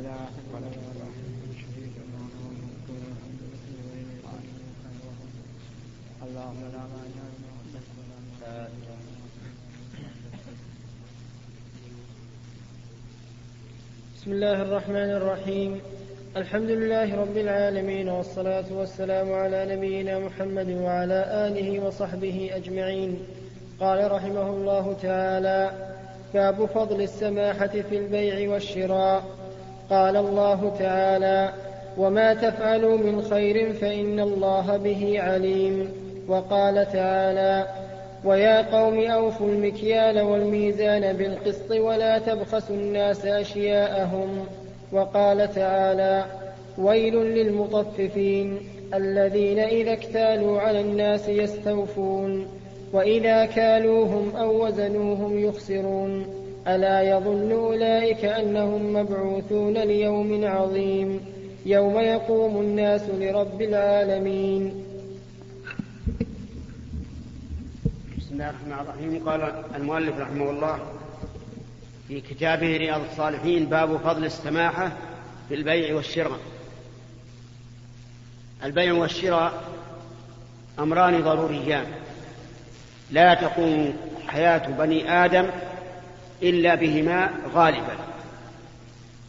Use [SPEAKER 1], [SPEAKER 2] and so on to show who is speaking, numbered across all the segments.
[SPEAKER 1] اللهم لا مانع
[SPEAKER 2] بسم الله الرحمن الرحيم. الحمد لله رب العالمين والصلاة والسلام على نبينا محمد وعلى آله وصحبه أجمعين. قال رحمه الله تعالى باب فضل السماحة في البيع والشراء. قال الله تعالى وما تفعلوا من خير فإن الله به عليم. وقال تعالى ويا قوم أوفوا المكيال والميزان بالقسط ولا تبخسوا الناس أشياءهم. وقال تعالى ويل للمطففين الذين إذا اكتالوا على الناس يستوفون وإذا كالوهم أو وزنوهم يخسرون. ألا يظن أولئك أنهم مبعوثون ليوم عظيم يوم يقوم الناس لرب العالمين.
[SPEAKER 3] بسم الله الرحمن الرحيم. قال المؤلف رحمه الله في كتابه رياض الصالحين باب فضل السماحة في البيع والشراء. البيع والشراء أمران ضروريان. لا تقوم حياة بني آدم إلا بهما غالبا.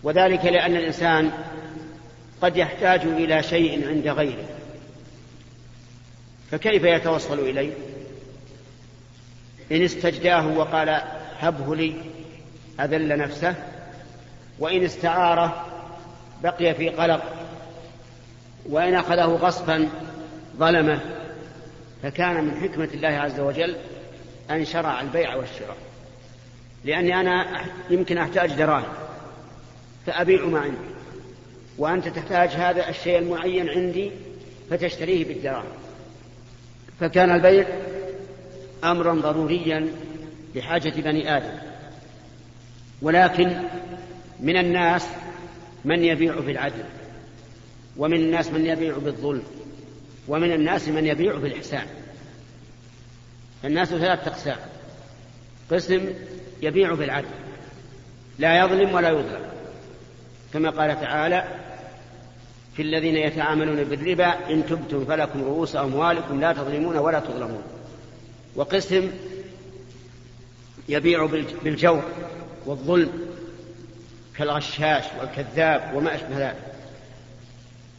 [SPEAKER 3] وذلك لأن الإنسان قد يحتاج إلى شيء عند غيره. فكيف يتوصل إليه؟ إن استجداه وقال هبه لي أذل نفسه. وإن استعاره بقي في قلق. وإن أخذه غصبا ظلمه. فكان من حكمة الله عز وجل أن شرع البيع والشراء. لأني أنا يمكن أحتاج دراهم فأبيع ما عندي. وأنت تحتاج هذا الشيء المعين عندي فتشتريه بالدراهم. فكان البيع أمرا ضروريا لحاجة بني آدم. ولكن من الناس من يبيع بالعدل ومن الناس من يبيع بالظلم ومن الناس من يبيع بالإحسان الناس ثلاثة أقسام قسم يبيع بالعدل لا يظلم ولا يظلم. كما قال تعالى في الذين يتعاملون بالربا إن تبتم فلكم رؤوس أموالكم لا تظلمون ولا تظلمون. وقسم يبيع بالجور والظلم كالغشاش والكذاب وما أشبه ذلك.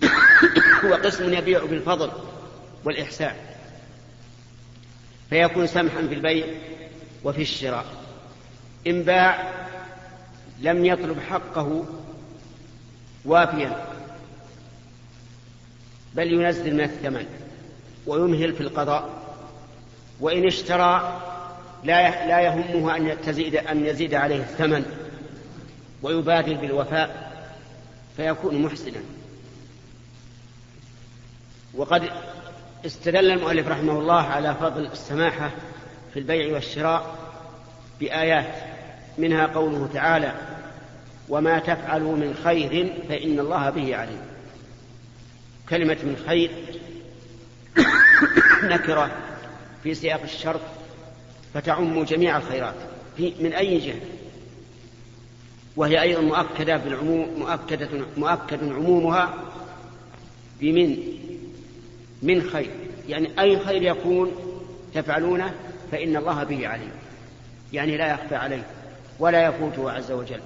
[SPEAKER 3] وقسم يبيع بالفضل والإحسان فيكون سمحا في البيع وفي الشراء. إن باع لم يطلب حقه وافيا بل ينزل من الثمن ويمهل في القضاء وإن اشترى لا لا يهمه أن تزيد أن يزيد عليه الثمن ويبادر بالوفاء فيكون محسنا. وقد استدل المؤلف رحمه الله على فضل السماحة في البيع والشراء بآيات منها قوله تعالى وما تفعلوا من خير فإن الله به عليم. كلمة من خير نكرة في سياق الشرط فتعم جميع الخيرات في من أي جهة؟ وهي أيضا مؤكدة بالعموم مؤكدة مؤكد عمومها بمن؟ من خير. يعني أي خير يكون تفعلونه فإن الله به عليم. يعني لا يخفى عليه. ولا يفوته عز وجل.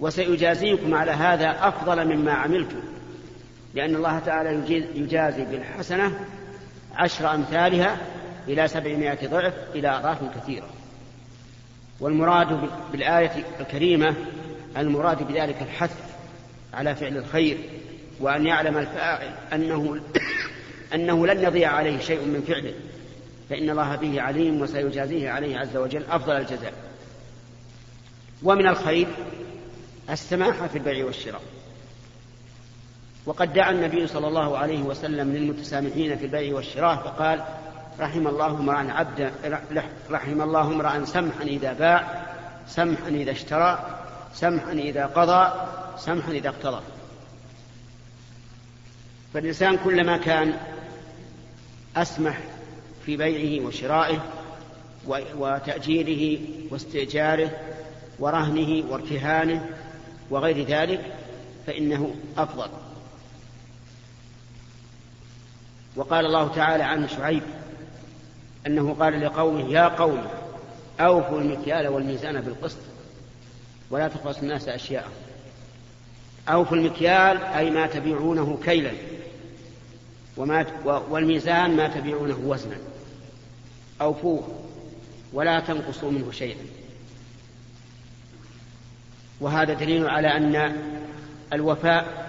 [SPEAKER 3] وسيجازيكم على هذا أفضل مما عملتم لأن الله تعالى يجازي بالحسنة عشر أمثالها إلى سبعمائة ضعف إلى أضعاف كثيرة. والمراد بالآية الكريمة المراد بذلك الحث على فعل الخير وأن يعلم الفاعل أنه أنه لن يضيع عليه شيء من فعله فإن الله به عليم وسيجازيه عليه عز وجل أفضل الجزاء. ومن الخير السماحة في البيع والشراء. وقد دعا النبي صلى الله عليه وسلم للمتسامحين في البيع والشراء فقال رحم الله امرأ عبدا رحم الله امرأ سمحا إذا باع سمحا إذا اشترى سمحا إذا قضى سمحا إذا اقتضى. فالإنسان كلما كان أسمح في بيعه وشرائه وتأجيره واستئجاره ورهنه وارتهانه وغير ذلك فإنه أفضل. وقال الله تعالى عن شعيب أنه قال لقومه يا قوم أوفوا المكيال والميزان بالقسط ولا تخلصوا الناس أشياءهم. أوفوا المكيال أي ما تبيعونه كيلا وما والميزان ما تبيعونه وزنا. أوفوه ولا تنقصوا منه شيئا. وهذا دليل على أن الوفاء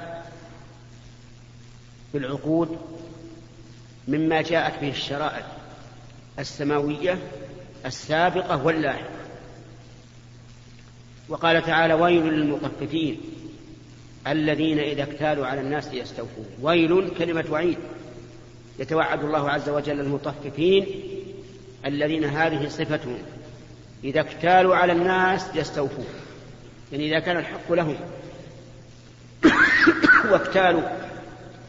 [SPEAKER 3] بالعقود مما جاءت به الشرائع السماوية السابقة واللاحقة. وقال تعالى ويل للمطففين الذين إذا اكتالوا على الناس يستوفون. ويل كلمة وعيد. يتوعد الله عز وجل المطففين الذين هذه صفتهم إذا اكتالوا على الناس يستوفون. يعني إذا كان الحق لهم واكتالوا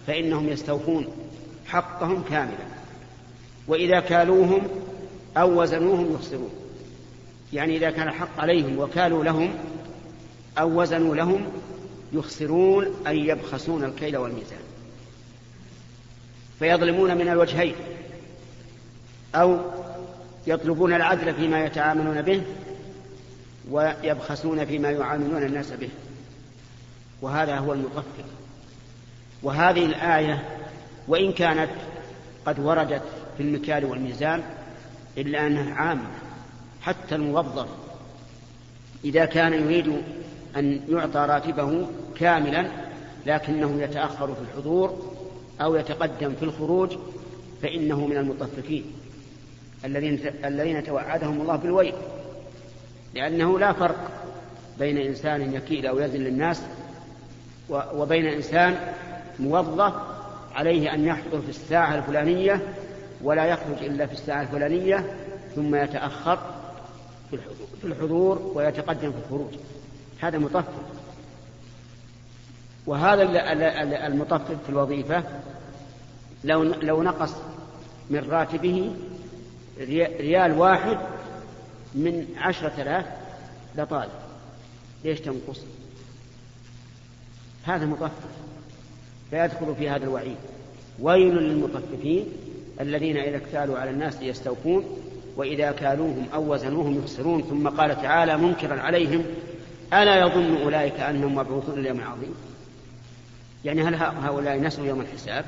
[SPEAKER 3] فإنهم يستوفون حقهم كاملا. وإذا كالوهم أو وزنوهم يخسرون. يعني إذا كان الحق عليهم وكالوا لهم أو وزنوا لهم يخسرون أي يبخسون الكيل والميزان. فيظلمون من الوجهين. أو يطلبون العدل فيما يتعاملون به ويبخسون فيما يعاملون الناس به. وهذا هو المطفف وهذه الآية وإن كانت قد وردت في المكيال والميزان إلا أنها عامة حتى الموظف إذا كان يريد أن يعطى راتبه كاملا لكنه يتأخر في الحضور أو يتقدم في الخروج فإنه من المطففين الذين الذين توعدهم الله بالويل. لأنه لا فرق بين إنسان يكيل أو يزن للناس وبين إنسان موظف عليه أن يحضر في الساعة الفلانية ولا يخرج إلا في الساعة الفلانية ثم يتأخر في الحضور ويتقدم في الخروج. هذا مطفف وهذا المطفف في الوظيفة لو لو نقص من راتبه ريال واحد من عشرة آلاف لطال ليش تنقص؟ هذا مطفف فيدخل في هذا الوعيد. ويل للمطففين الذين إذا اكتالوا على الناس يستوفون وإذا كالوهم أو وزنوهم يخسرون ثم قال تعالى منكرا عليهم ألا يظن أولئك أنهم مبعوثون ليوم عظيم يعني هل هؤلاء نسوا يوم الحساب؟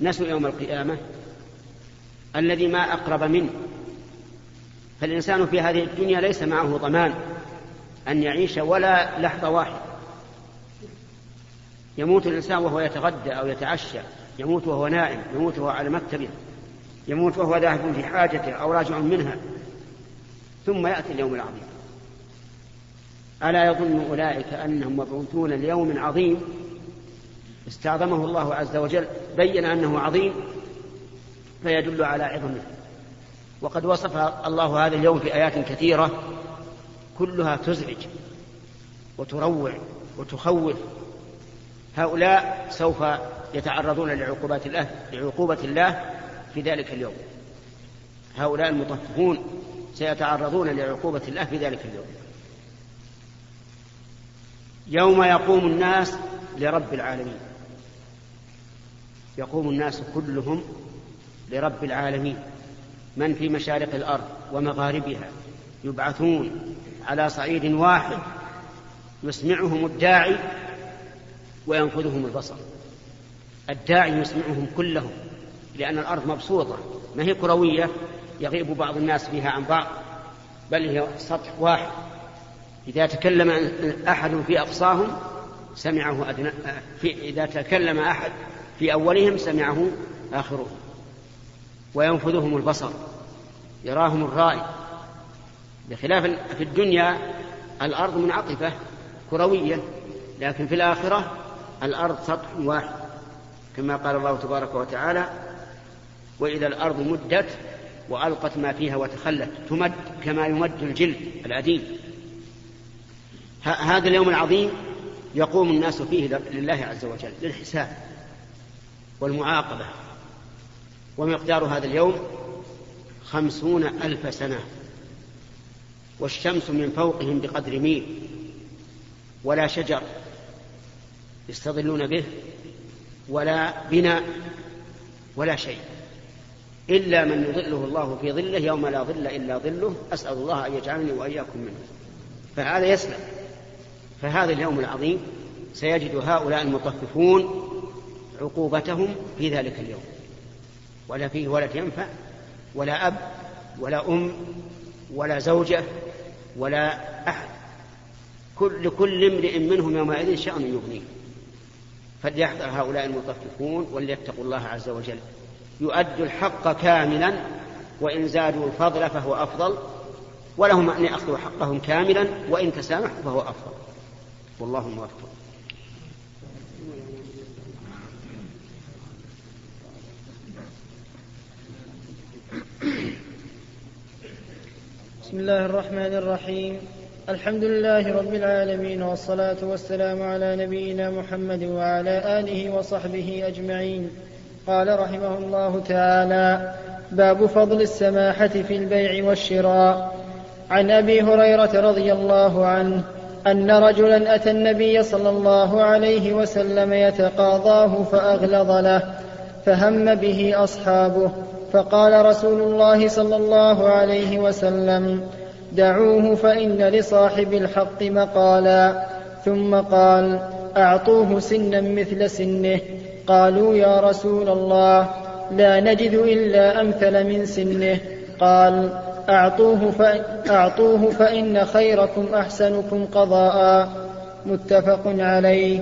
[SPEAKER 3] نسوا يوم القيامة؟ الذي ما أقرب منه فالإنسان في هذه الدنيا ليس معه ضمان أن يعيش ولا لحظة واحدة. يموت الإنسان وهو يتغدى أو يتعشى يموت وهو نائم يموت وهو على مكتبه يموت وهو ذاهب في حاجته أو راجع منها ثم يأتي اليوم العظيم. ألا يظن أولئك أنهم مبعوثون ليوم عظيم؟ استعظمه الله عز وجل بين أنه عظيم فيدل على عظمه. وقد وصف الله هذا اليوم في آيات كثيرة كلها تزعج وتروع وتخوف. هؤلاء سوف يتعرضون لعقوبات الله لعقوبة الله في ذلك اليوم. هؤلاء المطففون سيتعرضون لعقوبة الله في ذلك اليوم. يوم يقوم الناس لرب العالمين. يقوم الناس كلهم لرب العالمين. من في مشارق الأرض ومغاربها يبعثون على صعيد واحد يسمعهم الداعي وينفذهم البصر. الداعي يسمعهم كلهم لأن الأرض مبسوطة. ما هي كروية يغيب بعض الناس فيها عن بعض بل هي سطح واحد. إذا تكلم أحد في أقصاهم سمعه أدنى في إذا تكلم أحد في أولهم سمعه آخرهم. وينفذهم البصر يراهم الرائي. بخلاف في الدنيا الأرض منعطفة كروية لكن في الآخرة الأرض سطح واحد. كما قال الله تبارك وتعالى وإذا الأرض مدت وألقت ما فيها وتخلت تمد كما يمد الجلد العديم هذا اليوم العظيم يقوم الناس فيه لله عز وجل للحساب والمعاقبة. ومقدار هذا اليوم خمسون ألف سنة. والشمس من فوقهم بقدر ميل. ولا شجر يستظلون به ولا بناء ولا شيء. إلا من يظله الله في ظله يوم لا ظل إلا ظله أسأل الله أن يجعلني وإياكم منه. فهذا يسلم. فهذا اليوم العظيم سيجد هؤلاء المطففون عقوبتهم في ذلك اليوم. ولا فيه ولد ينفع ولا أب ولا أم ولا زوجة ولا أحد. كل لكل امرئ منهم يومئذ شأن يغنيه. فليحذر هؤلاء المطففون وليتقوا الله عز وجل. يؤدوا الحق كاملا وإن زادوا الفضل فهو أفضل ولهم أن يأخذوا حقهم كاملا وإن تسامحوا فهو أفضل. والله موفق.
[SPEAKER 2] بسم الله الرحمن الرحيم. الحمد لله رب العالمين والصلاة والسلام على نبينا محمد وعلى آله وصحبه أجمعين. قال رحمه الله تعالى باب فضل السماحة في البيع والشراء. عن أبي هريرة رضي الله عنه أن رجلا أتى النبي صلى الله عليه وسلم يتقاضاه فأغلظ له. فهم به أصحابه فقال رسول الله صلى الله عليه وسلم دعوه فإن لصاحب الحق مقالا. ثم قال أعطوه سنا مثل سنه. قالوا يا رسول الله لا نجد إلا أمثل من سنه. قال أعطوه, أعطوه فإن خيركم أحسنكم قضاء. متفق عليه.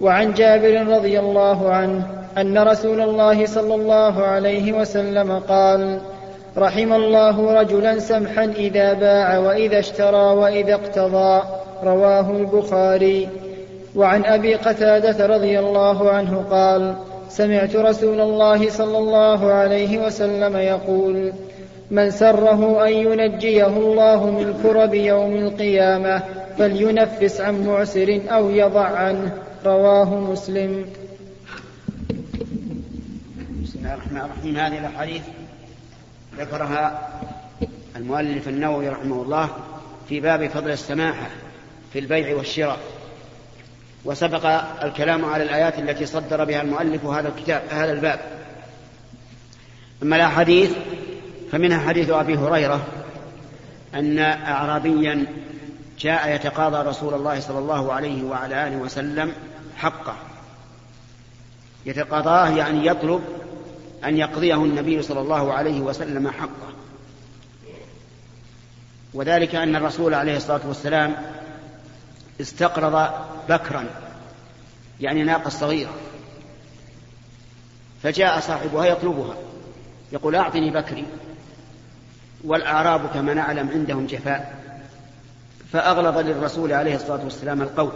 [SPEAKER 2] وعن جابر رضي الله عنه أن رسول الله صلى الله عليه وسلم قال رحم الله رجلا سمحا إذا باع وإذا اشترى وإذا اقتضى رواه البخاري. وعن أبي قتادة رضي الله عنه قال سمعت رسول الله صلى الله عليه وسلم يقول من سره أن ينجيه الله من كرب يوم القيامة فلينفس عن معسر أو يضع عنه رواه مسلم
[SPEAKER 3] بسم الله الرحمن الرحيم. هذه الأحاديث ذكرها المؤلف النووي رحمه الله في باب فضل السماحة في البيع والشراء. وسبق الكلام على الآيات التي صدر بها المؤلف هذا الكتاب هذا الباب. أما الأحاديث فمنها حديث أبي هريرة أن أعرابيا جاء يتقاضى رسول الله صلى الله عليه وعلى آله وسلم حقه. يتقاضاه يعني يطلب أن يقضيه النبي صلى الله عليه وسلم حقه. وذلك أن الرسول عليه الصلاة والسلام استقرض بكرا يعني ناقة صغيرة فجاء صاحبها يطلبها يقول أعطني بكري والأعراب كما نعلم عندهم جفاء فأغلظ للرسول عليه الصلاة والسلام القول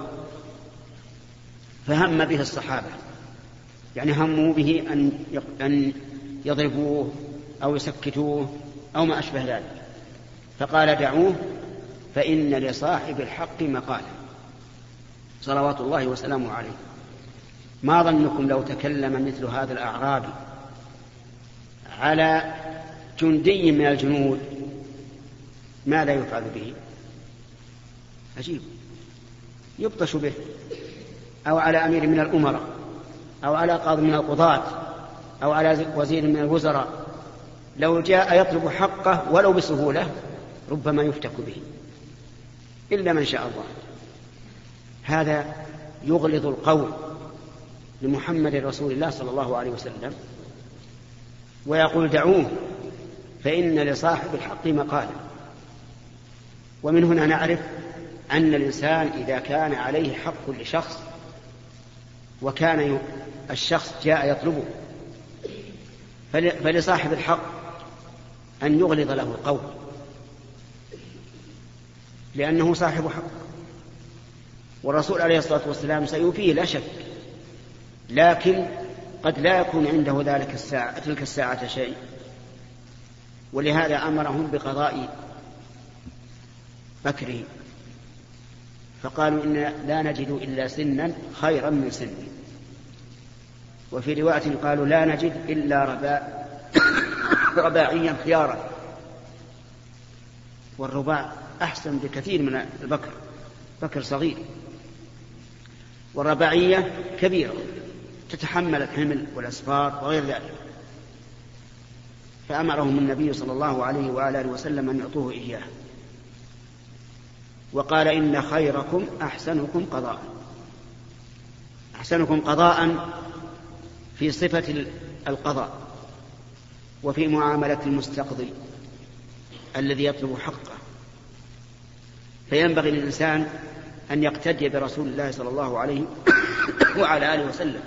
[SPEAKER 3] فهم به الصحابة. يعني هموا به أن أن يضربوه أو يسكتوه أو ما أشبه ذلك. فقال دعوه فإن لصاحب الحق مقالا. صلوات الله وسلامه عليه. ما ظنكم لو تكلم مثل هذا الأعرابي على جندي من الجنود ماذا يفعل به؟ عجيب. يبطش به أو على أمير من الأمراء. أو على قاضي من القضاة أو على وزير من الوزراء لو جاء يطلب حقه ولو بسهولة ربما يفتك به إلا من شاء الله. هذا يغلظ القول لمحمد رسول الله صلى الله عليه وسلم ويقول دعوه فإن لصاحب الحق مقالا. ومن هنا نعرف أن الإنسان إذا كان عليه حق لشخص وكان الشخص جاء يطلبه. فلصاحب الحق أن يغلظ له القول. لأنه صاحب حق. والرسول عليه الصلاة والسلام سيوفيه لا شك. لكن قد لا يكون عنده ذلك الساعة تلك الساعة شيء. ولهذا أمرهم بقضاء بكره فقالوا إن لا نجد إلا سنا خيرا من سن. وفي رواية قالوا لا نجد إلا رباء رباعيا خيارا. والرباع أحسن بكثير من البكر بكر صغير. والرباعية كبيرة تتحمل الحمل والأسفار وغير ذلك. فأمرهم النبي صلى الله عليه وآله وسلم أن يعطوه إياه. وقال إن خيركم أحسنكم قضاء. أحسنكم قضاء في صفة القضاء وفي معاملة المستقضي الذي يطلب حقه. فينبغي للإنسان أن يقتدي برسول الله صلى الله عليه وعلى آله وسلم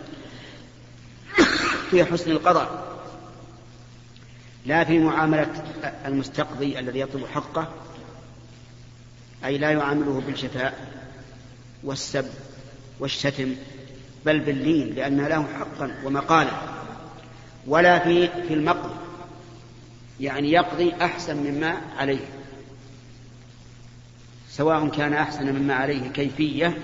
[SPEAKER 3] في حسن القضاء لا في معاملة المستقضي الذي يطلب حقه أي لا يعامله بالجفاء والسب والشتم بل باللين لأن له حقا ومقالا. ولا في في المقضي يعني يقضي أحسن مما عليه. سواء كان أحسن مما عليه كيفية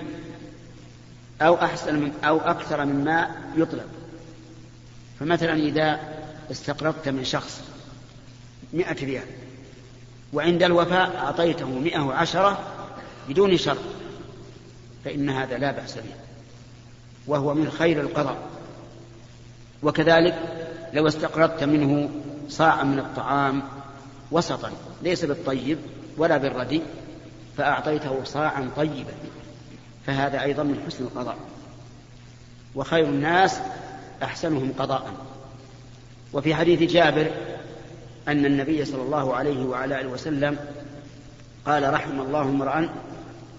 [SPEAKER 3] أو أحسن من أو أكثر مما يطلب. فمثلا إذا استقرضت من شخص مئة ريال وعند الوفاء أعطيته مئة وعشرة بدون شرط فإن هذا لا بأس به وهو من خير القضاء. وكذلك لو استقرضت منه صاعا من الطعام وسطا ليس بالطيب ولا بالردي فأعطيته صاعا طيبا فهذا أيضا من حسن القضاء. وخير الناس أحسنهم قضاء. وفي حديث جابر أن النبي صلى الله عليه وعلى آله وسلم قال رحم الله امرأ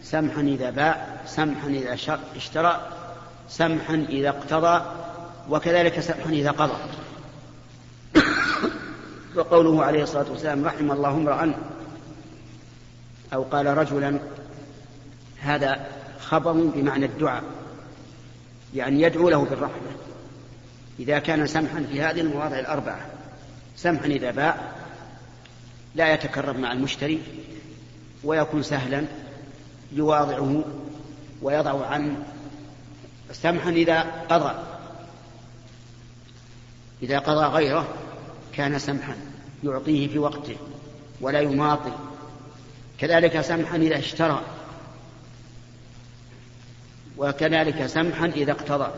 [SPEAKER 3] سمحا إذا باع سمحا إذا اشترى سمحا إذا اقتضى وكذلك سمحا إذا قضى. وقوله عليه الصلاة والسلام رحم الله امرأ أو قال رجلا هذا خبر بمعنى الدعاء يعني يدعو له بالرحمة إذا كان سمحا في هذه المواضع الأربعة. سمحا إذا باع لا يتكرر مع المشتري ويكون سهلا يواضعه ويضع عنه سمحا إذا قضى. إذا قضى غيره كان سمحا يعطيه في وقته ولا يماطل. كذلك سمحا إذا اشترى وكذلك سمحا إذا اقتضى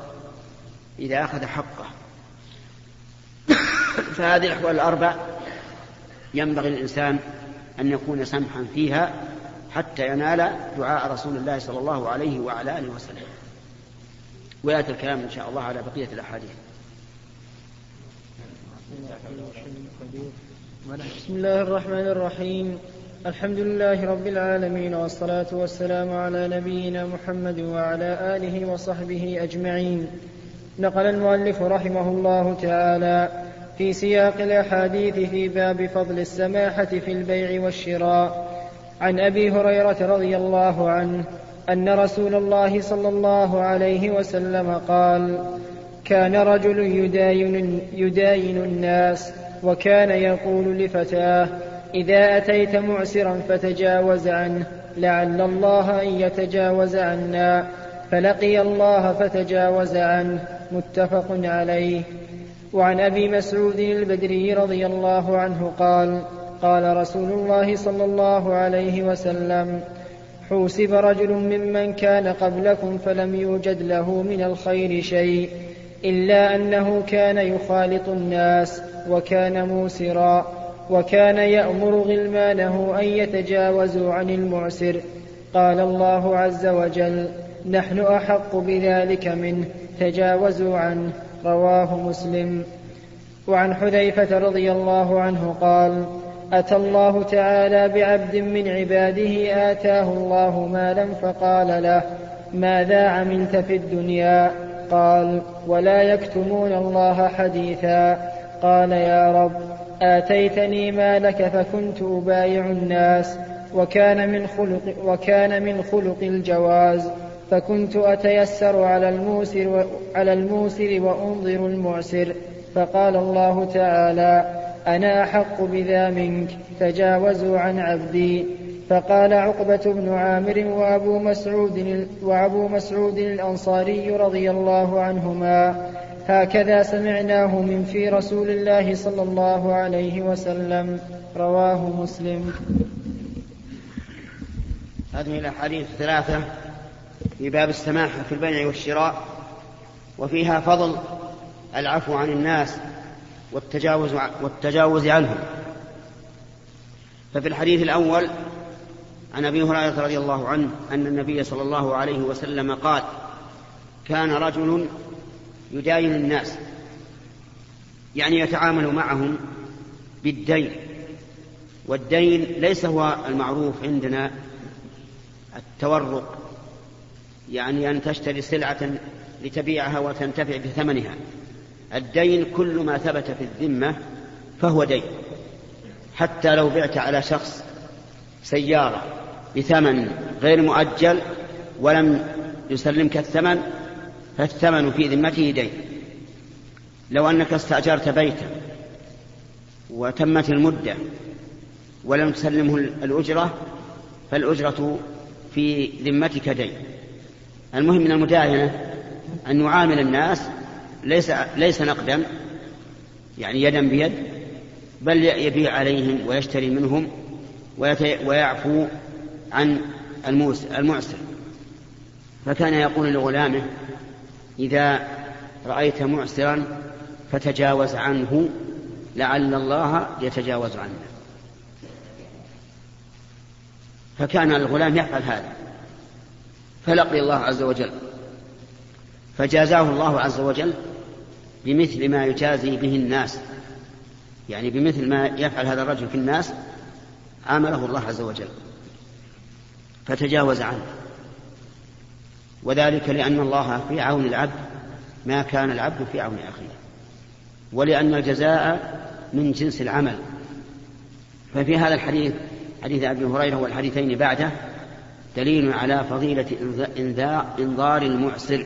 [SPEAKER 3] إذا أخذ حقه. فهذه الأحوال الأربع ينبغي للإنسان أن يكون سمحا فيها حتى ينال دعاء رسول الله صلى الله عليه وعلى آله وسلم. ويأتي الكلام إن شاء الله على بقية الأحاديث.
[SPEAKER 2] بسم الله الرحمن الرحيم. الحمد لله رب العالمين والصلاة والسلام على نبينا محمد وعلى آله وصحبه أجمعين. نقل المؤلف رحمه الله تعالى في سياق الأحاديث في باب فضل السماحة في البيع والشراء. عن أبي هريرة رضي الله عنه أن رسول الله صلى الله عليه وسلم قال كان رجل يداين, يداين الناس وكان يقول لفتاه إذا أتيت معسرا فتجاوز عنه لعل الله أن يتجاوز عنا فلقي الله فتجاوز عنه. متفق عليه. وعن أبي مسعود البدري رضي الله عنه قال قال رسول الله صلى الله عليه وسلم حوسب رجل ممن كان قبلكم فلم يوجد له من الخير شيء إلا أنه كان يخالط الناس وكان موسرا وكان يأمر غلمانه أن يتجاوزوا عن المعسر. قال الله عز وجل نحن أحق بذلك منه تجاوزوا عنه. رواه مسلم. وعن حذيفة رضي الله عنه قال أتى الله تعالى بعبد من عباده آتاه الله مالا فقال له ماذا عملت في الدنيا؟ قال ولا يكتمون الله حديثا. قال يا رب آتيتني مالك فكنت أبايع الناس وكان من خلق وكان من خلق الجواز. فكنت أتيسر على الموسر على الموسر وأنظر المعسر. فقال الله تعالى أنا أحق بذا منك تجاوزوا عن عبدي. فقال عقبة بن عامر وأبو مسعود وأبو مسعود الأنصاري رضي الله عنهما هكذا سمعناه من في رسول الله صلى الله عليه وسلم. رواه مسلم.
[SPEAKER 3] هذه الأحاديث الثلاثة في باب السماحة في البيع والشراء وفيها فضل العفو عن الناس والتجاوز والتجاوز عنهم. ففي الحديث الأول عن أبي هريرة رضي الله عنه أن النبي صلى الله عليه وسلم قال كان رجل يداين الناس يعني يتعامل معهم بالدين والدين ليس هو المعروف عندنا التورق يعني أن تشتري سلعة لتبيعها وتنتفع بثمنها. الدين كل ما ثبت في الذمة فهو دين. حتى لو بعت على شخص سيارة بثمن غير مؤجل ولم يسلمك الثمن فالثمن في ذمته دين. لو أنك استأجرت بيتا وتمت المدة ولم تسلمه الأجرة فالأجرة في ذمتك دين. المهم من المداهنة أن نعامل الناس ليس ليس نقدا يعني يدا بيد بل يبيع عليهم ويشتري منهم ويعفو عن المعسر. فكان يقول لغلامه إذا رأيت معسرا فتجاوز عنه لعل الله يتجاوز عنه. فكان الغلام يفعل هذا. فلقي الله عز وجل. فجازاه الله عز وجل بمثل ما يجازي به الناس. يعني بمثل ما يفعل هذا الرجل في الناس عامله الله عز وجل. فتجاوز عنه. وذلك لأن الله في عون العبد ما كان العبد في عون أخيه. ولأن الجزاء من جنس العمل. ففي هذا الحديث حديث أبي هريرة والحديثين بعده دليل على فضيلة إنذار المعسر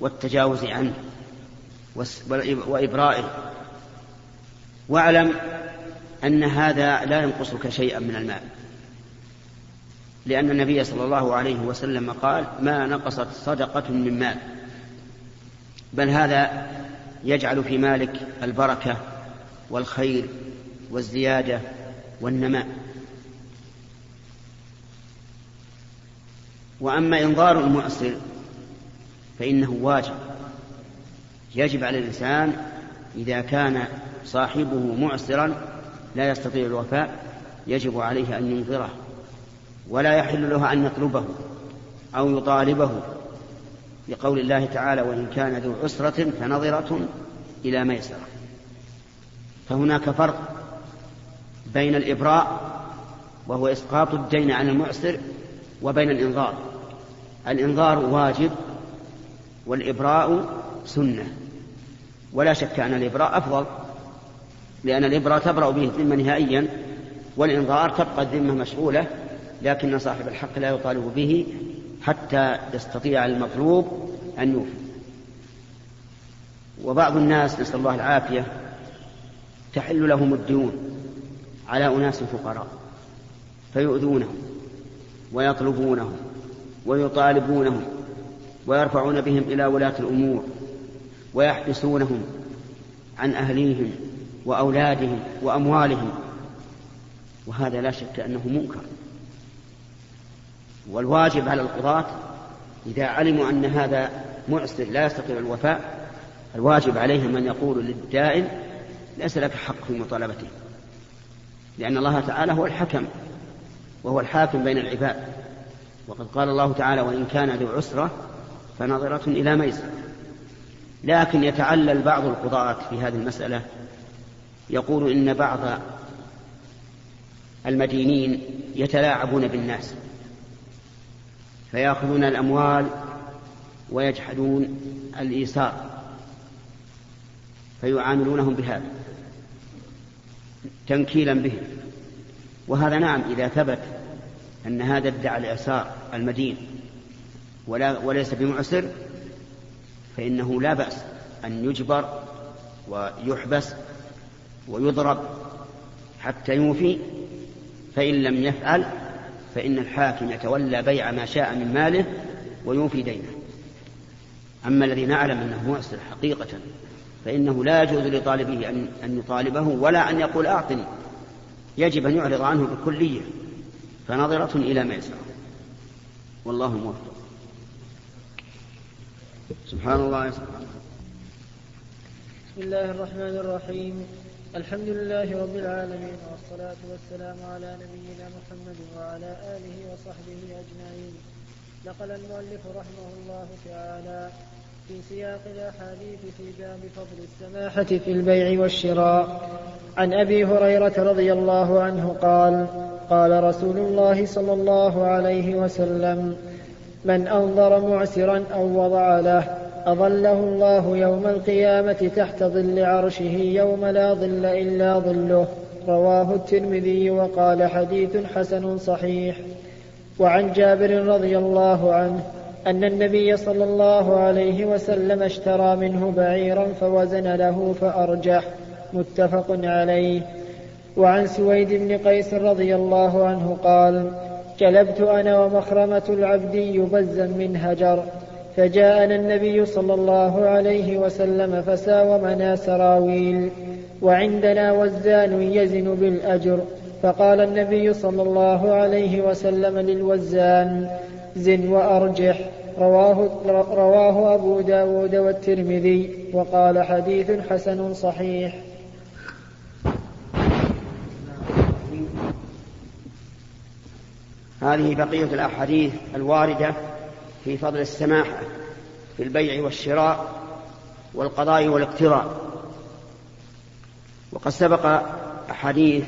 [SPEAKER 3] والتجاوز عنه وإبرائه. واعلم أن هذا لا ينقصك شيئا من المال. لأن النبي صلى الله عليه وسلم قال ما نقصت صدقة من مال. بل هذا يجعل في مالك البركة والخير والزيادة والنماء. وأما إنظار المؤسر فإنه واجب. يجب على الإنسان إذا كان صاحبه معسرا لا يستطيع الوفاء يجب عليه أن ينظره. ولا يحل له أن يطلبه أو يطالبه لقول الله تعالى وإن كان ذو عسرة فنظرة إلى ميسرة. فهناك فرق بين الإبراء وهو إسقاط الدين عن المعسر وبين الإنظار. الإنظار واجب والإبراء سنة. ولا شك أن الإبراء أفضل لأن الإبراء تبرأ به الذمة نهائيا والإنظار تبقى الذمة مشغولة لكن صاحب الحق لا يطالب به حتى يستطيع المطلوب أن يوفي. وبعض الناس نسأل الله العافية تحل لهم الديون على أناس فقراء فيؤذونهم ويطلبونهم. ويطالبونهم ويرفعون بهم إلى ولاة الأمور ويحبسونهم عن أهليهم وأولادهم وأموالهم. وهذا لا شك أنه منكر. والواجب على القضاة إذا علموا أن هذا معسر لا يستطيع الوفاء الواجب عليهم أن يقولوا للدائن ليس لك حق في مطالبته لأن الله تعالى هو الحكم وهو الحاكم بين العباد. وقد قال الله تعالى وإن كان ذو عسرة فنظرة إلى ميسر لكن يتعلل بعض القضاة في هذه المسألة. يقول إن بعض المدينين يتلاعبون بالناس. فيأخذون الأموال ويجحدون الإيسار فيعاملونهم بهذا. تنكيلا بهم. وهذا نعم إذا ثبت أن هذا ادعى الإعسار المدين ولا وليس بمعسر فإنه لا بأس أن يجبر ويحبس ويضرب حتى يوفي فإن لم يفعل فإن الحاكم يتولى بيع ما شاء من ماله ويوفي دينه. أما الذي نعلم أنه مؤسر حقيقة فإنه لا يجوز لطالبه أن أن يطالبه ولا أن يقول أعطني. يجب أن يعرض عنه بكلية. فنظرة إلى ميسرة والله موفق. سبحان الله. سبحان
[SPEAKER 2] بسم الله الرحمن الرحيم. الحمد لله رب العالمين والصلاة والسلام على نبينا محمد وعلى آله وصحبه أجمعين. نقل المؤلف رحمه الله تعالى في سياق الأحاديث في باب فضل السماحة في البيع والشراء. عن أبي هريرة رضي الله عنه قال قال رسول الله صلى الله عليه وسلم من أنظر معسرا أو وضع له أظله الله يوم القيامة تحت ظل عرشه يوم لا ظل إلا ظله. رواه الترمذي وقال حديث حسن صحيح. وعن جابر رضي الله عنه أن النبي صلى الله عليه وسلم اشترى منه بعيرا فوزن له فأرجح. متفق عليه. وعن سويد بن قيس رضي الله عنه قال جلبت أنا ومخرمة العبدي بزا من هجر. فجاءنا النبي صلى الله عليه وسلم فساومنا سراويل وعندنا وزان يزن بالأجر. فقال النبي صلى الله عليه وسلم للوزان زن وأرجح. رواه, رواه أبو داود والترمذي وقال حديث حسن صحيح.
[SPEAKER 3] هذه بقية الأحاديث الواردة في فضل السماحة في البيع والشراء والقضاء والاقتراء. وقد سبق أحاديث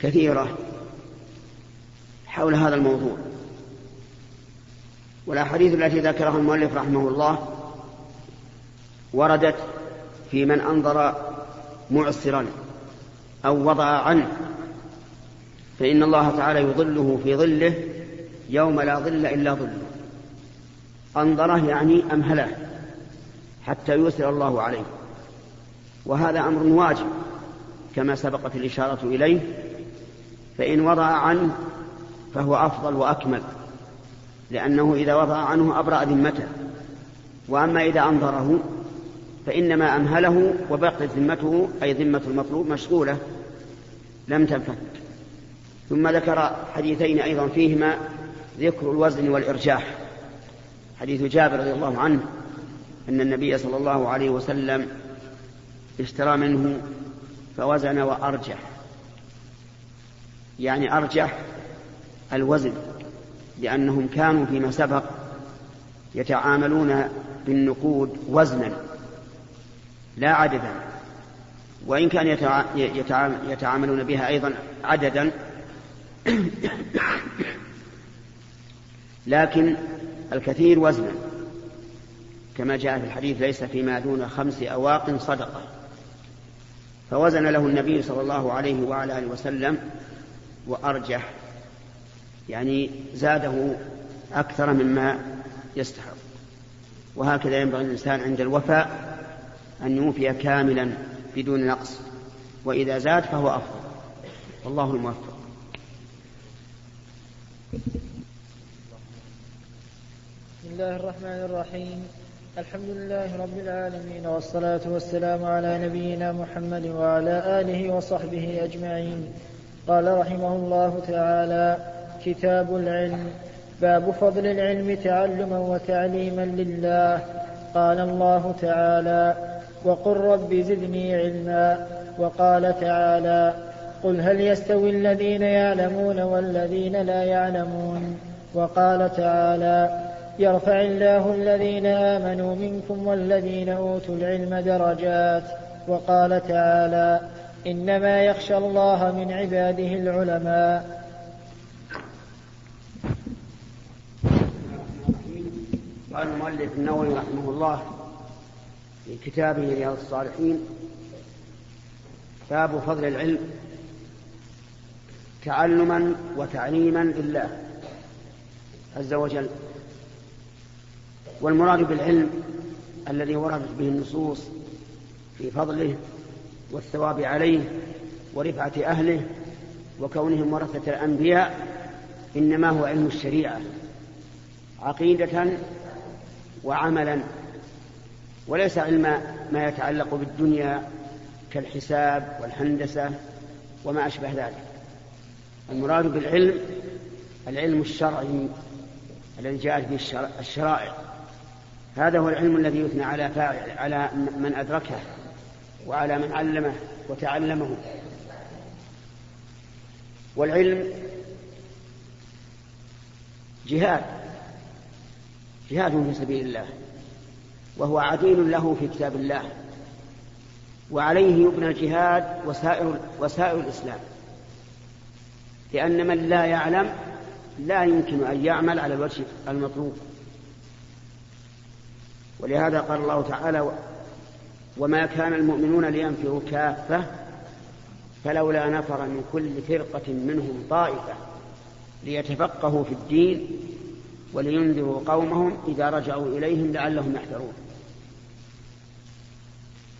[SPEAKER 3] كثيرة حول هذا الموضوع. والأحاديث التي ذكرها المؤلف رحمه الله وردت في من أنظر معسرا أو وضع عنه فإن الله تعالى يظله في ظله يوم لا ظل إلا ظله. أنظره يعني أمهله حتى يسر الله عليه. وهذا أمر واجب كما سبقت الإشارة إليه فإن وضع عنه فهو أفضل وأكمل. لأنه إذا وضع عنه أبرأ ذمته. وأما إذا أنظره فإنما أمهله وبقيت ذمته أي ذمة المطلوب مشغولة لم تنفك. ثم ذكر حديثين أيضا فيهما ذكر الوزن والإرجاح. حديث جابر رضي الله عنه أن النبي صلى الله عليه وسلم اشترى منه فوزن وأرجح. يعني أرجح الوزن. لأنهم كانوا فيما سبق يتعاملون بالنقود وزنا لا عددا وإن كان يتعاملون بها أيضا عددا لكن الكثير وزنا. كما جاء في الحديث ليس فيما دون خمس أواق صدقة. فوزن له النبي صلى الله عليه وعلى آله وسلم وأرجح. يعني زاده أكثر مما يستحق. وهكذا ينبغي الإنسان عند الوفاء أن يوفي كاملا بدون نقص وإذا زاد فهو أفضل. والله الموفق.
[SPEAKER 2] بسم الله الرحمن الرحيم. الحمد لله رب العالمين والصلاة والسلام على نبينا محمد وعلى آله وصحبه أجمعين. قال رحمه الله تعالى كتاب العلم. باب فضل العلم تعلما وتعليما لله. قال الله تعالى وقل رب زدني علما. وقال تعالى قل هل يستوي الذين يعلمون والذين لا يعلمون؟ وقال تعالى يرفع الله الذين آمنوا منكم والذين أوتوا العلم درجات. وقال تعالى إنما يخشى الله من عباده العلماء.
[SPEAKER 3] قال المؤلف النووي رحمه الله في كتابه رياض الصالحين باب فضل العلم تعلما وتعليما لله عز وجل. والمراد بالعلم الذي وردت به النصوص في فضله والثواب عليه ورفعة أهله وكونهم ورثة الأنبياء إنما هو علم الشريعة. عقيدة وعملا. وليس علم ما يتعلق بالدنيا كالحساب والهندسة وما أشبه ذلك. المراد بالعلم العلم الشرعي الذي جاءت به الشرائع. هذا هو العلم الذي يثنى على فاعل على من أدركه وعلى من علمه وتعلمه. والعلم جهاد. جهاد في سبيل الله وهو عديل له في كتاب الله وعليه يبنى الجهاد وسائر وسائر الإسلام. لأن من لا يعلم لا يمكن أن يعمل على الوجه المطلوب. ولهذا قال الله تعالى وما كان المؤمنون لينفروا كافة فلولا نفر من كل فرقة منهم طائفة ليتفقهوا في الدين ولينذروا قومهم إذا رجعوا إليهم لعلهم يحذرون.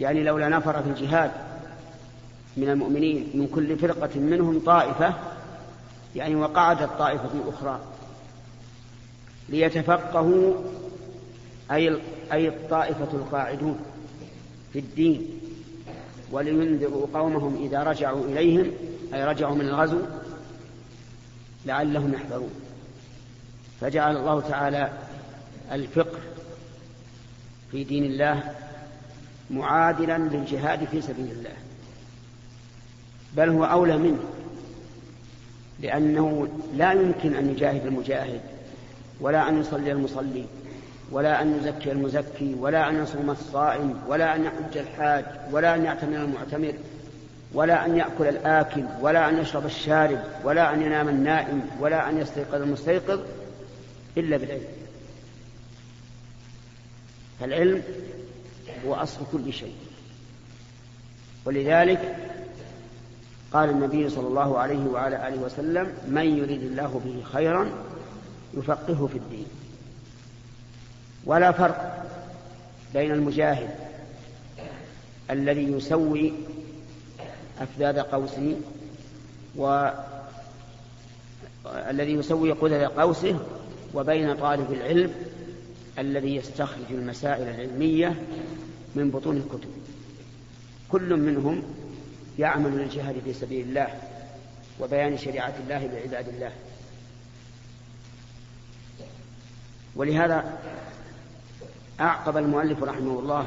[SPEAKER 3] يعني لولا نفر في الجهاد من المؤمنين من كل فرقة منهم طائفة يعني وقعدت طائفة أخرى ليتفقهوا أي أي الطائفة القاعدون في الدين ولينذروا قومهم إذا رجعوا إليهم أي رجعوا من الغزو لعلهم يحذرون. فجعل الله تعالى الفقه في دين الله معادلا للجهاد في سبيل الله. بل هو أولى منه لأنه لا يمكن أن يجاهد المجاهد ولا أن يصلي المصلي ولا أن يزكي المزكي ولا أن يصوم الصائم ولا أن يحج الحاج ولا أن يعتمر المعتمر ولا أن يأكل الآكل ولا أن يشرب الشارب ولا أن ينام النائم ولا أن يستيقظ المستيقظ. إلا بالعلم. فالعلم هو أصل كل شيء. ولذلك قال النبي صلى الله عليه وعلى آله وسلم من يريد الله به خيرا يفقهه في الدين. ولا فرق بين المجاهد الذي يسوي أفذاذ قوسه و الذي يسوي قدر قوسه وبين طالب العلم الذي يستخرج المسائل العلمية من بطون الكتب. كل منهم يعمل للجهاد في سبيل الله وبيان شريعة الله لعباد الله. ولهذا أعقب المؤلف رحمه الله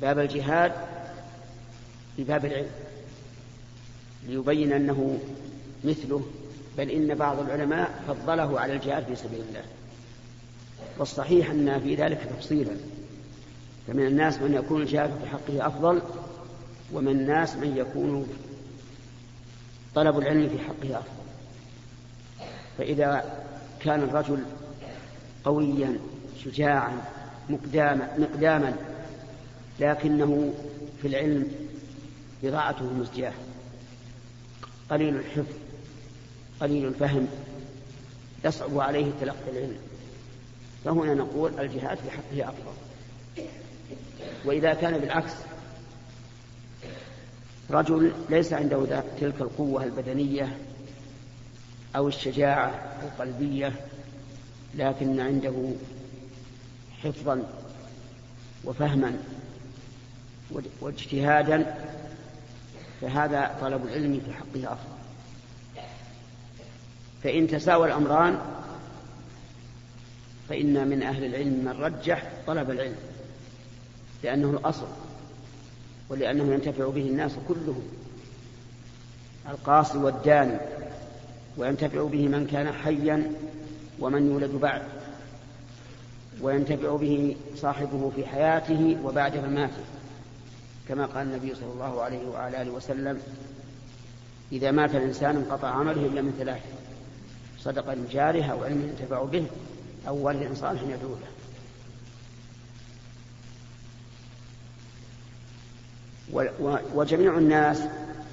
[SPEAKER 3] باب الجهاد بباب العلم ليبين أنه مثله بل إن بعض العلماء فضله على الجهاد في سبيل الله. والصحيح أن في ذلك تفصيلا. فمن الناس من يكون الجهاد في حقه أفضل ومن الناس من يكون طلب العلم في حقه أفضل. فإذا كان الرجل قويا شجاعا مقداما مقداما لكنه في العلم بضاعته مزجاه قليل الحفظ. قليل الفهم يصعب عليه تلقي العلم. فهنا نقول الجهاد في حقه أفضل. وإذا كان بالعكس رجل ليس عنده تلك القوة البدنية أو الشجاعة القلبية لكن عنده حفظا وفهما واجتهادا فهذا طلب العلم في حقه أفضل. فإن تساوى الأمران فإن من أهل العلم من رجح طلب العلم لأنه الأصل ولأنه ينتفع به الناس كلهم القاصي والداني وينتفع به من كان حيا ومن يولد بعد وينتفع به صاحبه في حياته وبعد مماته كما قال النبي صلى الله عليه وعلى آله وسلم إذا مات الإنسان انقطع عمله إلا من ثلاث صدقة جارها أو علم ينتفع به أو ولد صالح يدعو له. وجميع الناس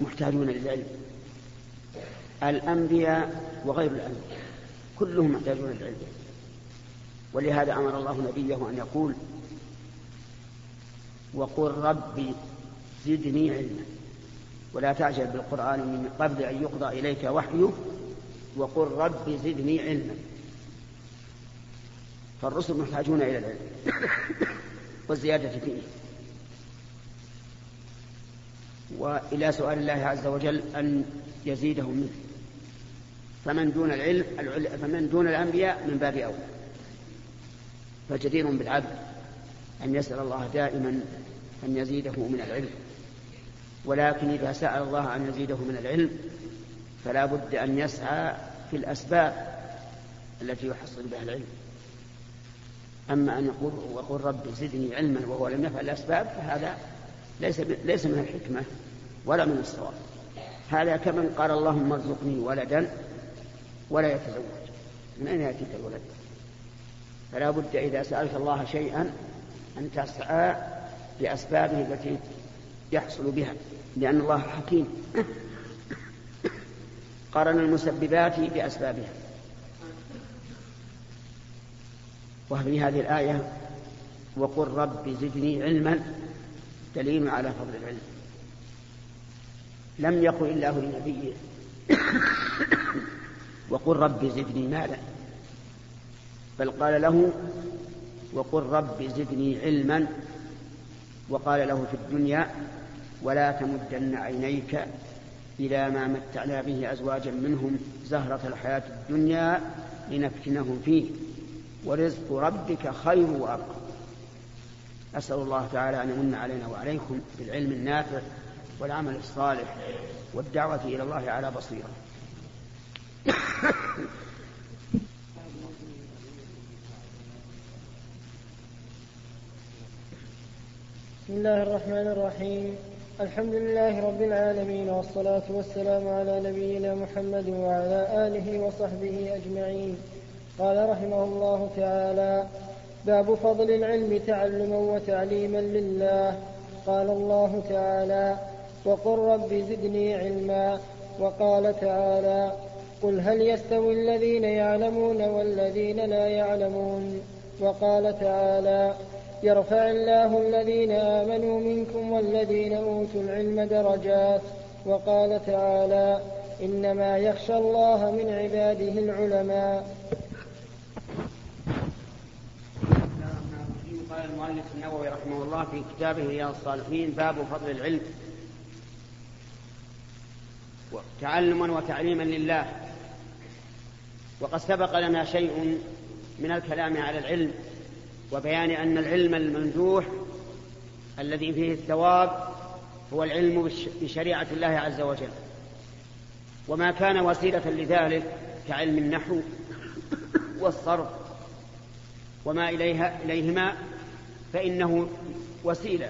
[SPEAKER 3] محتاجون للعلم. الأنبياء وغير الأنبياء كلهم محتاجون للعلم. ولهذا أمر الله نبيه أن يقول وقل ربي زدني علما. ولا تعجل بالقرآن من قبل أن يقضى إليك وحيه وقل ربي زدني علما. فالرسل محتاجون إلى العلم والزيادة فيه. وإلى سؤال الله عز وجل أن يزيدهم منه. فمن دون العلم فمن دون الأنبياء من باب أولى. فجدير بالعبد أن يسأل الله دائما أن يزيده من العلم. ولكن إذا سأل الله أن يزيده من العلم فلا بد أن يسعى في الأسباب التي يحصل بها العلم. أما أن يقول وقل رب زدني علما وهو لم يفعل الأسباب فهذا ليس ليس من الحكمة ولا من الصواب. هذا كمن قال اللهم ارزقني ولدا ولا يتزوج. من أين يأتيك الولد؟ فلا بد إذا سألت الله شيئا أن تسعى بأسبابه التي يحصل بها لأن الله حكيم. قرن المسببات بأسبابها. وفي هذه الآية وقل رب زدني علما دليل على فضل العلم. لم يقل الله لنبيه وقل رب زدني مالا. بل قال له وقل رب زدني علما. وقال له في الدنيا ولا تمدن عينيك إلى ما متعنا به أزواجا منهم زهرة الحياة الدنيا لنفتنهم فيه. ورزق ربك خير وأبقى. أسأل الله تعالى أن يمن علينا وعليكم بالعلم النافع والعمل الصالح والدعوة إلى الله على بصيرة.
[SPEAKER 2] بسم الله الرحمن الرحيم. الحمد لله رب العالمين والصلاة والسلام على نبينا محمد وعلى آله وصحبه أجمعين. قال رحمه الله تعالى باب فضل العلم تعلما وتعليما لله. قال الله تعالى وقل رب زدني علما. وقال تعالى قل هل يستوي الذين يعلمون والذين لا يعلمون. وقال تعالى يرفع الله الذين آمنوا منكم والذين أوتوا العلم درجات وقال تعالى إنما يخشى الله من عباده العلماء.
[SPEAKER 3] قال المؤلف النووي رحمه الله في كتابه رياض الصالحين باب فضل العلم. تعلما وتعليما لله. وقد سبق لنا شيء من الكلام على العلم. وبيان أن العلم الممدوح الذي فيه الثواب هو العلم بشريعة الله عز وجل. وما كان وسيلة لذلك كعلم النحو والصرف وما إليها إليهما فإنه وسيلة.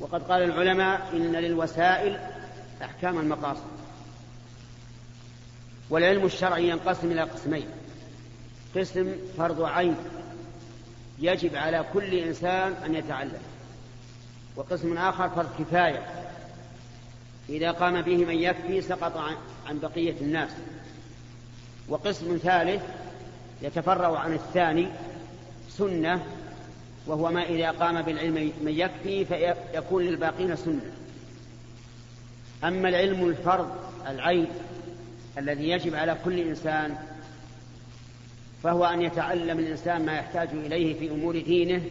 [SPEAKER 3] وقد قال العلماء إن للوسائل أحكام المقاصد. والعلم الشرعي ينقسم إلى قسمين قسم فرض عين يجب على كل إنسان أن يتعلم. وقسم آخر فرض كفاية. إذا قام به من يكفي سقط عن بقية الناس. وقسم ثالث يتفرع عن الثاني سنة وهو ما إذا قام بالعلم من يكفي فيكون للباقين سنة. أما العلم الفرض العين الذي يجب على كل إنسان فهو أن يتعلم الإنسان ما يحتاج إليه في أمور دينه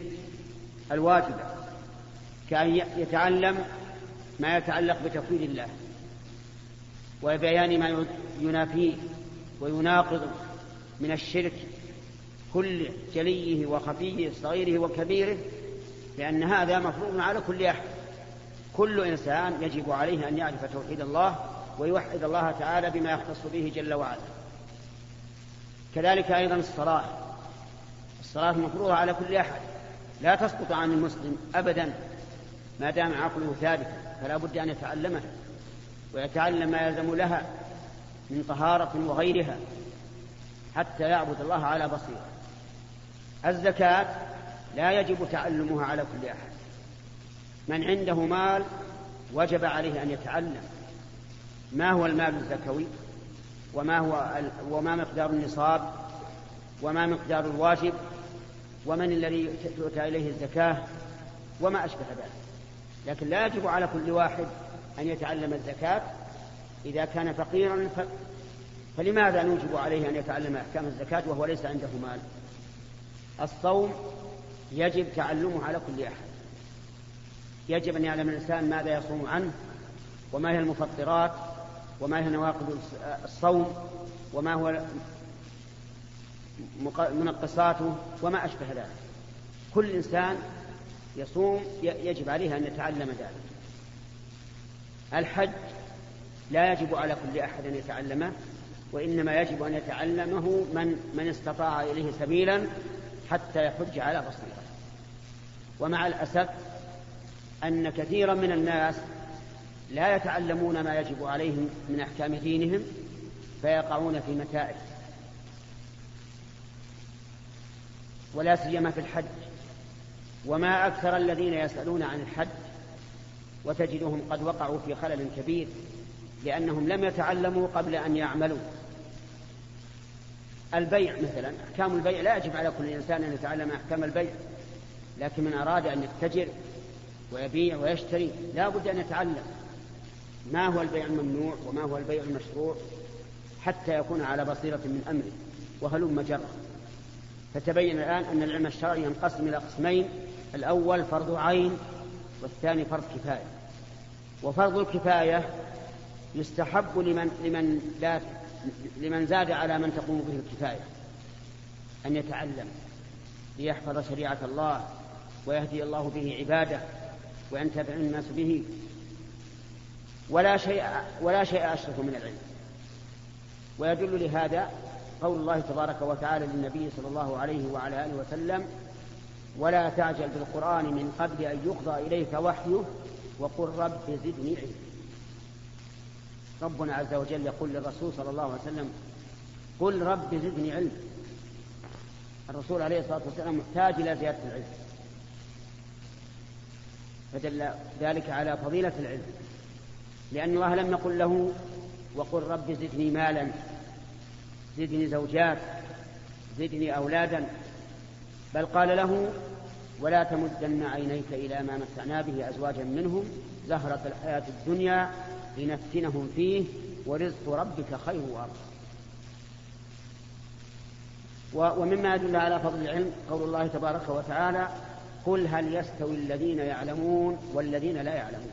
[SPEAKER 3] الواجبة كأن يتعلم ما يتعلق بتوحيد الله وبيان ما ينافيه ويناقض من الشرك كل جليه وخفيه صغيره وكبيره لأن هذا مفروض على كل أحد. كل إنسان يجب عليه أن يعرف توحيد الله ويوحد الله تعالى بما يختص به جل وعلا. كذلك أيضا الصلاة. الصلاة مفروضة على كل أحد. لا تسقط عن المسلم أبدا ما دام عقله ثابتا فلا بد أن يتعلمها ويتعلم ما يلزم لها من طهارة وغيرها حتى يعبد الله على بصيرة. الزكاة لا يجب تعلمها على كل أحد. من عنده مال وجب عليه أن يتعلم. ما هو المال الزكوي؟ وما هو وما مقدار النصاب وما مقدار الواجب ومن الذي تؤتى إليه الزكاة وما أشبه ذلك. لكن لا يجب على كل واحد أن يتعلم الزكاة. إذا كان فقيرا ف... فلماذا نوجب عليه أن يتعلم أحكام الزكاة وهو ليس عنده مال؟ الصوم يجب تعلمه على كل أحد. يجب أن يعلم الإنسان ماذا يصوم عنه وما هي المفطرات وما هي نواقض الصوم وما هو منقصاته وما أشبه ذلك. كل إنسان يصوم يجب عليه أن يتعلم ذلك. الحج لا يجب على كل أحد أن يتعلمه وإنما يجب أن يتعلمه من من استطاع إليه سبيلا حتى يحج على بصيرة. ومع الأسف أن كثيرا من الناس لا يتعلمون ما يجب عليهم من أحكام دينهم فيقعون في متاعب. ولا سيما في الحج. وما أكثر الذين يسألون عن الحج وتجدهم قد وقعوا في خلل كبير لأنهم لم يتعلموا قبل أن يعملوا. البيع مثلا أحكام البيع لا يجب على كل إنسان أن يتعلم أحكام البيع لكن من أراد أن يتجر ويبيع ويشتري لا بد أن يتعلم. ما هو البيع الممنوع وما هو البيع المشروع حتى يكون على بصيرة من أمره وهلم جرة فتبين الآن أن العلم الشرعي ينقسم إلى قسمين الأول فرض عين والثاني فرض كفاية. وفرض الكفاية يستحب لمن لمن لا لمن زاد على من تقوم به الكفاية أن يتعلم ليحفظ شريعة الله ويهدي الله به عباده وينتفع الناس به. ولا شيء ولا شيء أشرف من العلم. ويدل لهذا قول الله تبارك وتعالى للنبي صلى الله عليه وعلى آله وسلم ولا تعجل بالقرآن من قبل أن يقضى إليك وحيه وقل رب زدني علما. ربنا عز وجل يقول للرسول صلى الله عليه وسلم قل رب زدني علما. الرسول عليه الصلاة والسلام محتاج إلى زيادة العلم. فدل ذلك على فضيلة العلم. لأن الله لم يقل له وقل رب زدني مالا زدني زوجات زدني أولادا. بل قال له ولا تمدن عينيك إلى ما متعنا به أزواجا منهم زهرة الحياة الدنيا لنفتنهم فيه ورزق ربك خير وأرضى ومما يدل على فضل العلم قول الله تبارك وتعالى قل هل يستوي الذين يعلمون والذين لا يعلمون.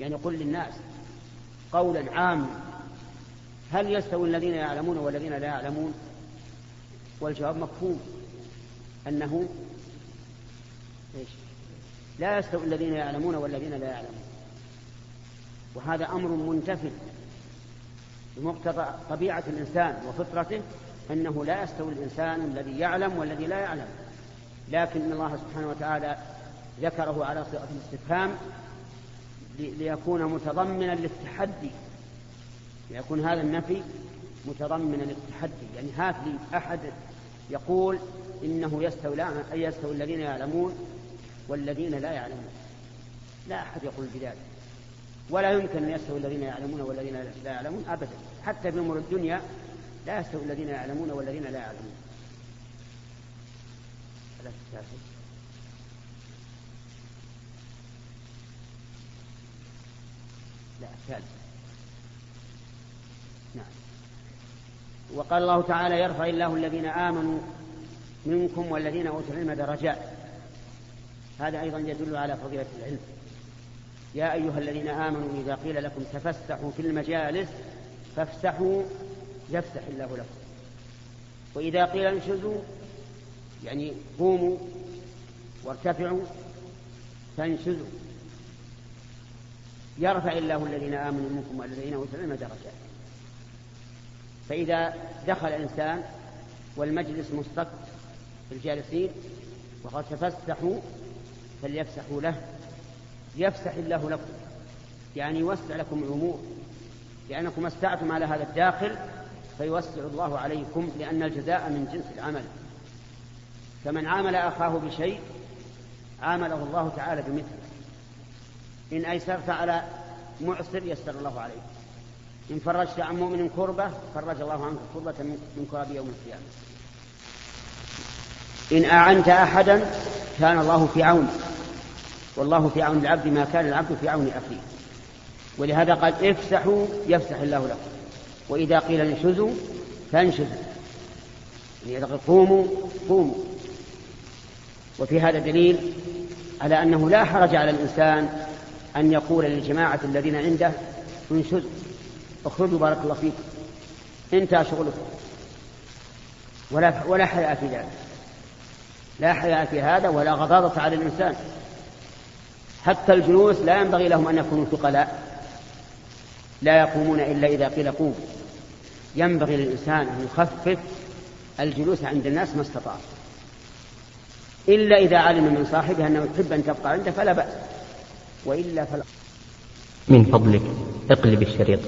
[SPEAKER 3] يعني قل للناس قولا عاما هل يستوي الذين يعلمون والذين لا يعلمون؟ والجواب مفهوم أنه إيش؟ لا يستوي الذين يعلمون والذين لا يعلمون. وهذا أمر منتفل بمقتضى طبيعة الإنسان وفطرته أنه لا يستوي الإنسان الذي يعلم والذي لا يعلم. لكن الله سبحانه وتعالى ذكره على صيغة الاستفهام ليكون متضمنا للتحدي. ليكون هذا النفي متضمنا للتحدي. يعني هات لي أحد يقول إنه يستوي لا يستوي الذين يعلمون والذين لا يعلمون. لا أحد يقول بذلك. ولا يمكن أن يستوي الذين يعلمون والذين لا يعلمون أبدا. حتى في أمور الدنيا لا يستوي الذين يعلمون والذين لا يعلمون. نعم. وقال الله تعالى يرفع الله الذين آمنوا منكم والذين أوتوا العلم درجات. هذا أيضا يدل على فضيلة العلم. يا أيها الذين آمنوا إذا قيل لكم تفسحوا في المجالس فافسحوا يفسح الله لكم. وإذا قيل انشزوا يعني قوموا وارتفعوا فانشزوا. يرفع الله الذين آمنوا منكم والذين أوتوا العلم درجات. فإذا دخل الإنسان والمجلس مصطف في الجالسين وقد تفسحوا فليفسحوا له. يفسح الله لكم. يعني يوسع لكم الأمور. لأنكم استعتم على هذا الداخل فيوسع الله عليكم لأن الجزاء من جنس العمل. فمن عامل أخاه بشيء عامله الله تعالى بمثله. إن أيسرت على معسر يسر الله عليك. إن فرجت عن مؤمن كربة فرج الله عنك كربة من كرب يوم القيامة. إن أعنت أحدا كان الله في عون. والله في عون العبد ما كان العبد في عون أخيه. ولهذا قال افسحوا يفسح الله لكم. وإذا قيل انشزوا فانشزوا. يعني قوموا قوموا. وفي هذا دليل على أنه لا حرج على الإنسان أن يقول للجماعة الذين عنده انشزوا اخرجوا بارك الله فيكم انتهى شغلكم ولا ولا حياء في ذلك. لا حياء في هذا ولا غضاضة على الإنسان. حتى الجلوس لا ينبغي لهم أن يكونوا ثقلاء. لا يقومون إلا إذا قيل قوم ينبغي للإنسان أن يخفف الجلوس عند الناس ما استطاع. إلا إذا علم من صاحبه أنه يحب أن تبقى عنده فلا بأس. وإلا فلا.
[SPEAKER 4] من فضلك اقلب الشريط.